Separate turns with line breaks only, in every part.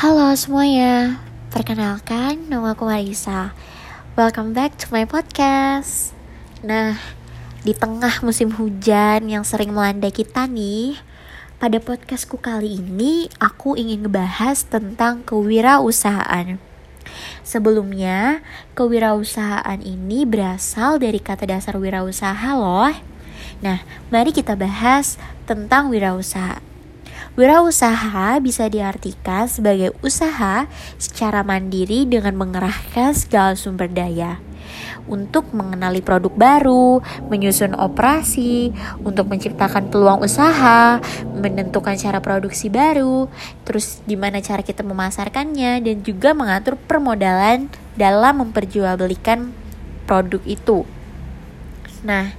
Halo semuanya, perkenalkan nama aku Marisa. Welcome back to my podcast. Nah, di tengah musim hujan yang sering melanda kita nih Pada podcastku kali ini, aku ingin ngebahas tentang kewirausahaan. Sebelumnya, kewirausahaan ini berasal dari kata dasar wirausaha loh. Nah, mari kita bahas tentang wirausaha Wirausaha bisa diartikan sebagai usaha secara mandiri dengan mengerahkan segala sumber daya untuk mengenali produk baru, menyusun operasi, untuk menciptakan peluang usaha, menentukan cara produksi baru, terus gimana cara kita memasarkannya, dan juga mengatur permodalan dalam memperjualbelikan produk itu. Nah,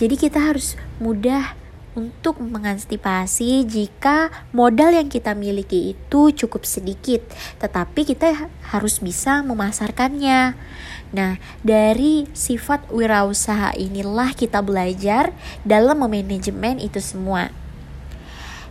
jadi kita harus mudah untuk mengantisipasi jika modal yang kita miliki itu cukup sedikit, tetapi kita harus bisa memasarkannya. Nah, dari sifat wirausaha inilah kita belajar dalam memanajemen itu semua.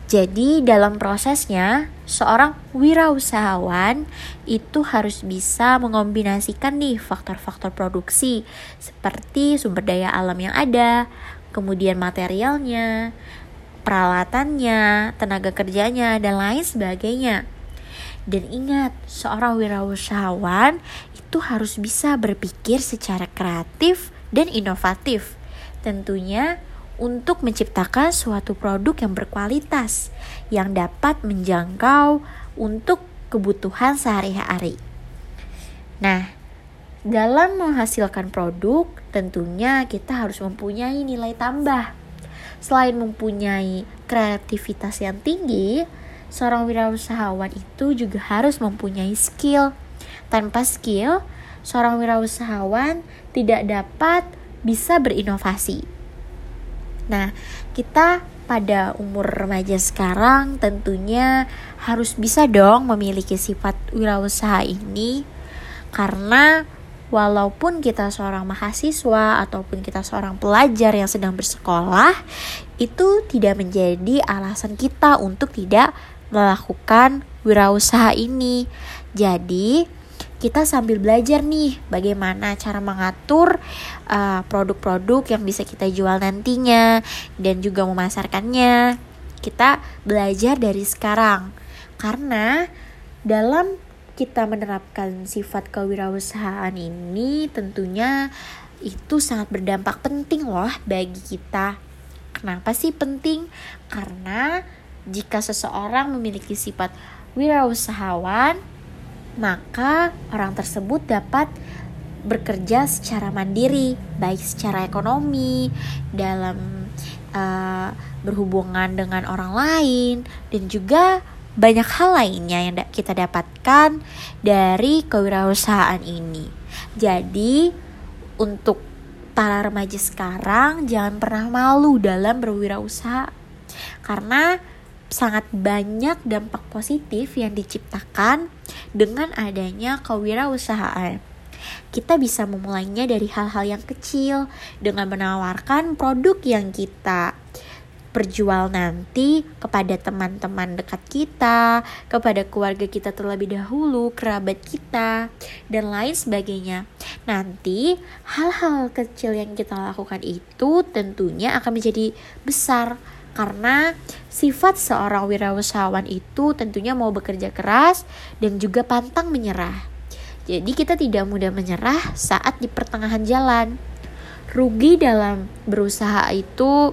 Jadi, dalam prosesnya, seorang wirausahawan itu harus bisa mengombinasikan nih faktor-faktor produksi seperti sumber daya alam yang ada, kemudian materialnya, peralatannya, tenaga kerjanya, dan lain sebagainya. Dan ingat, seorang wirausahawan itu harus bisa berpikir secara kreatif dan inovatif. Tentunya untuk menciptakan suatu produk yang berkualitas yang dapat menjangkau untuk kebutuhan sehari-hari. Nah, dalam menghasilkan produk, tentunya kita harus mempunyai nilai tambah. Selain mempunyai kreativitas yang tinggi, seorang wirausahawan itu juga harus mempunyai skill. Tanpa skill, seorang wirausahawan tidak dapat bisa berinovasi. Nah, kita pada umur remaja sekarang tentunya harus bisa dong memiliki sifat wirausaha ini karena walaupun kita seorang mahasiswa ataupun kita seorang pelajar yang sedang bersekolah, itu tidak menjadi alasan kita untuk tidak melakukan wirausaha ini. Jadi, kita sambil belajar nih bagaimana cara mengatur uh, produk-produk uh, yang bisa kita jual nantinya dan juga memasarkannya. Kita belajar dari sekarang. Karena dalam kita menerapkan sifat kewirausahaan ini tentunya itu sangat berdampak penting loh bagi kita. Kenapa sih penting? Karena jika seseorang memiliki sifat wirausahawan, maka orang tersebut dapat bekerja secara mandiri, baik secara ekonomi, dalam uh, berhubungan dengan orang lain, dan juga banyak hal lainnya yang kita dapatkan dari kewirausahaan ini. Jadi, untuk para remaja sekarang jangan pernah malu dalam berwirausaha karena sangat banyak dampak positif yang diciptakan dengan adanya kewirausahaan. Kita bisa memulainya dari hal-hal yang kecil dengan menawarkan produk yang kita berjual nanti kepada teman-teman dekat kita, kepada keluarga kita terlebih dahulu, kerabat kita, dan lain sebagainya. Nanti hal-hal kecil yang kita lakukan itu tentunya akan menjadi besar karena sifat seorang wirausahawan itu tentunya mau bekerja keras dan juga pantang menyerah. Jadi kita tidak mudah menyerah saat di pertengahan jalan. Rugi dalam berusaha itu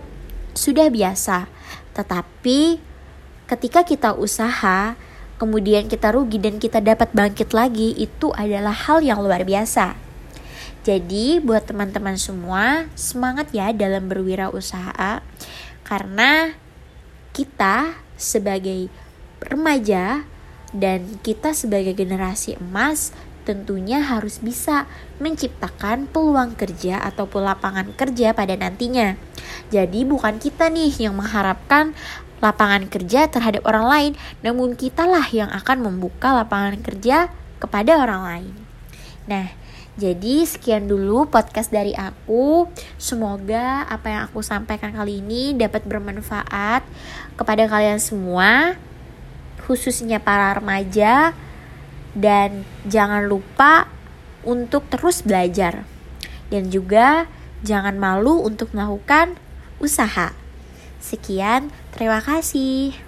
sudah biasa. Tetapi ketika kita usaha, kemudian kita rugi dan kita dapat bangkit lagi, itu adalah hal yang luar biasa. Jadi buat teman-teman semua, semangat ya dalam berwirausaha karena kita sebagai remaja dan kita sebagai generasi emas tentunya harus bisa menciptakan peluang kerja ataupun lapangan kerja pada nantinya. Jadi bukan kita nih yang mengharapkan lapangan kerja terhadap orang lain, namun kitalah yang akan membuka lapangan kerja kepada orang lain. Nah, jadi sekian dulu podcast dari aku. Semoga apa yang aku sampaikan kali ini dapat bermanfaat kepada kalian semua khususnya para remaja dan jangan lupa untuk terus belajar dan juga jangan malu untuk melakukan usaha. Sekian, terima kasih.